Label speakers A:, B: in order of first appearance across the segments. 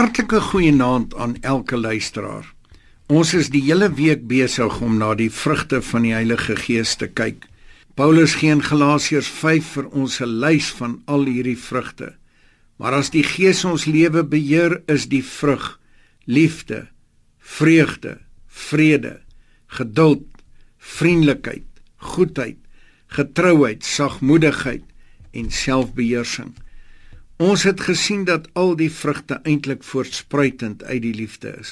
A: Hartlike goeienaand aan elke luisteraar. Ons is die hele week besig om na die vrugte van die Heilige Gees te kyk. Paulus gee in Galasiërs 5 vir ons 'n lys van al hierdie vrugte. Maar as die Gees ons lewe beheer, is die vrug liefde, vreugde, vrede, geduld, vriendelikheid, goedheid, getrouheid, sagmoedigheid en selfbeheersing. Ons het gesien dat al die vrugte eintlik voortspruitend uit die liefde is.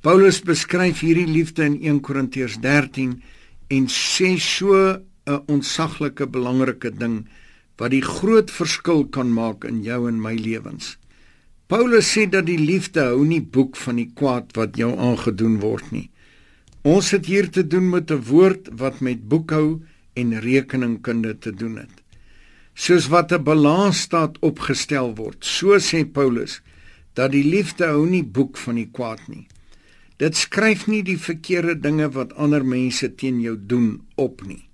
A: Paulus beskryf hierdie liefde in 1 Korintiërs 13 en sê so 'n ontsaglike belangrike ding wat die groot verskil kan maak in jou en my lewens. Paulus sê dat die liefde hou nie boek van die kwaad wat jou aangedoen word nie. Ons het hier te doen met 'n woord wat met boekhou en rekeningkunde te doen het soos wat 'n balansstaat opgestel word. So sê Paulus dat die liefde hou nie boek van die kwaad nie. Dit skryf nie die verkeerde dinge wat ander mense teen jou doen op nie.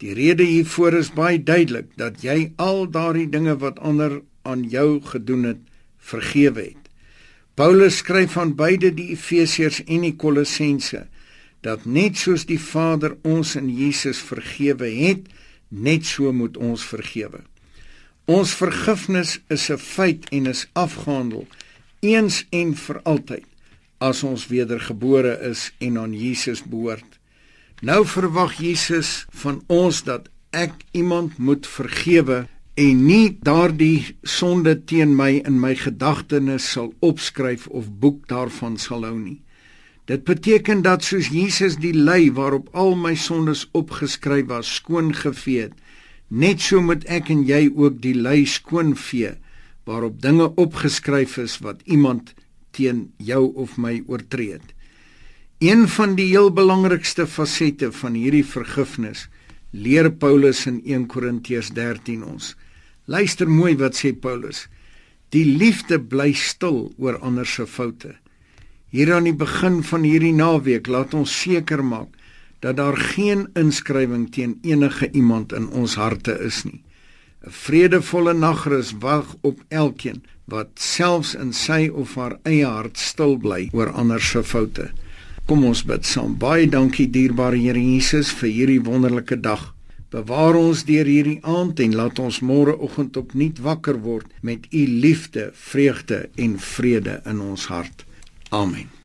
A: Die rede hiervoor is baie duidelik dat jy al daardie dinge wat ander aan jou gedoen het, vergewe het. Paulus skryf aan beide die Efesiërs en die Kolossense dat net soos die Vader ons in Jesus vergewe het, net so moet ons vergewe. Ons vergifnis is 'n feit en is afgehandel eens en vir altyd as ons wedergebore is en aan Jesus behoort. Nou verwag Jesus van ons dat ek iemand moet vergewe en nie daardie sonde teen my in my gedagtenis sal opskryf of boek daarvan sal hou nie. Dit beteken dat soos Jesus die lei waarop al my sondes opgeskryf was skoon gevee het, net so moet ek en jy ook die lei skoon vee waarop dinge opgeskryf is wat iemand teen jou of my oortree het. Een van die heel belangrikste fasette van hierdie vergifnis leer Paulus in 1 Korintiërs 13 ons. Luister mooi wat sê Paulus. Die liefde bly stil oor ander se foute. Hier aan die begin van hierdie naweek laat ons seker maak dat daar geen inskrywing teen enige iemand in ons harte is nie. 'n Vredevolle nagrus wag op elkeen wat selfs in sy of haar eie hart stil bly oor ander se foute. Kom ons bid saam. Baie dankie dierbare Here Jesus vir hierdie wonderlike dag. Bewaar ons deur hierdie aand en laat ons môreoggend opnuut wakker word met u liefde, vreugde en vrede in ons hart. Amen.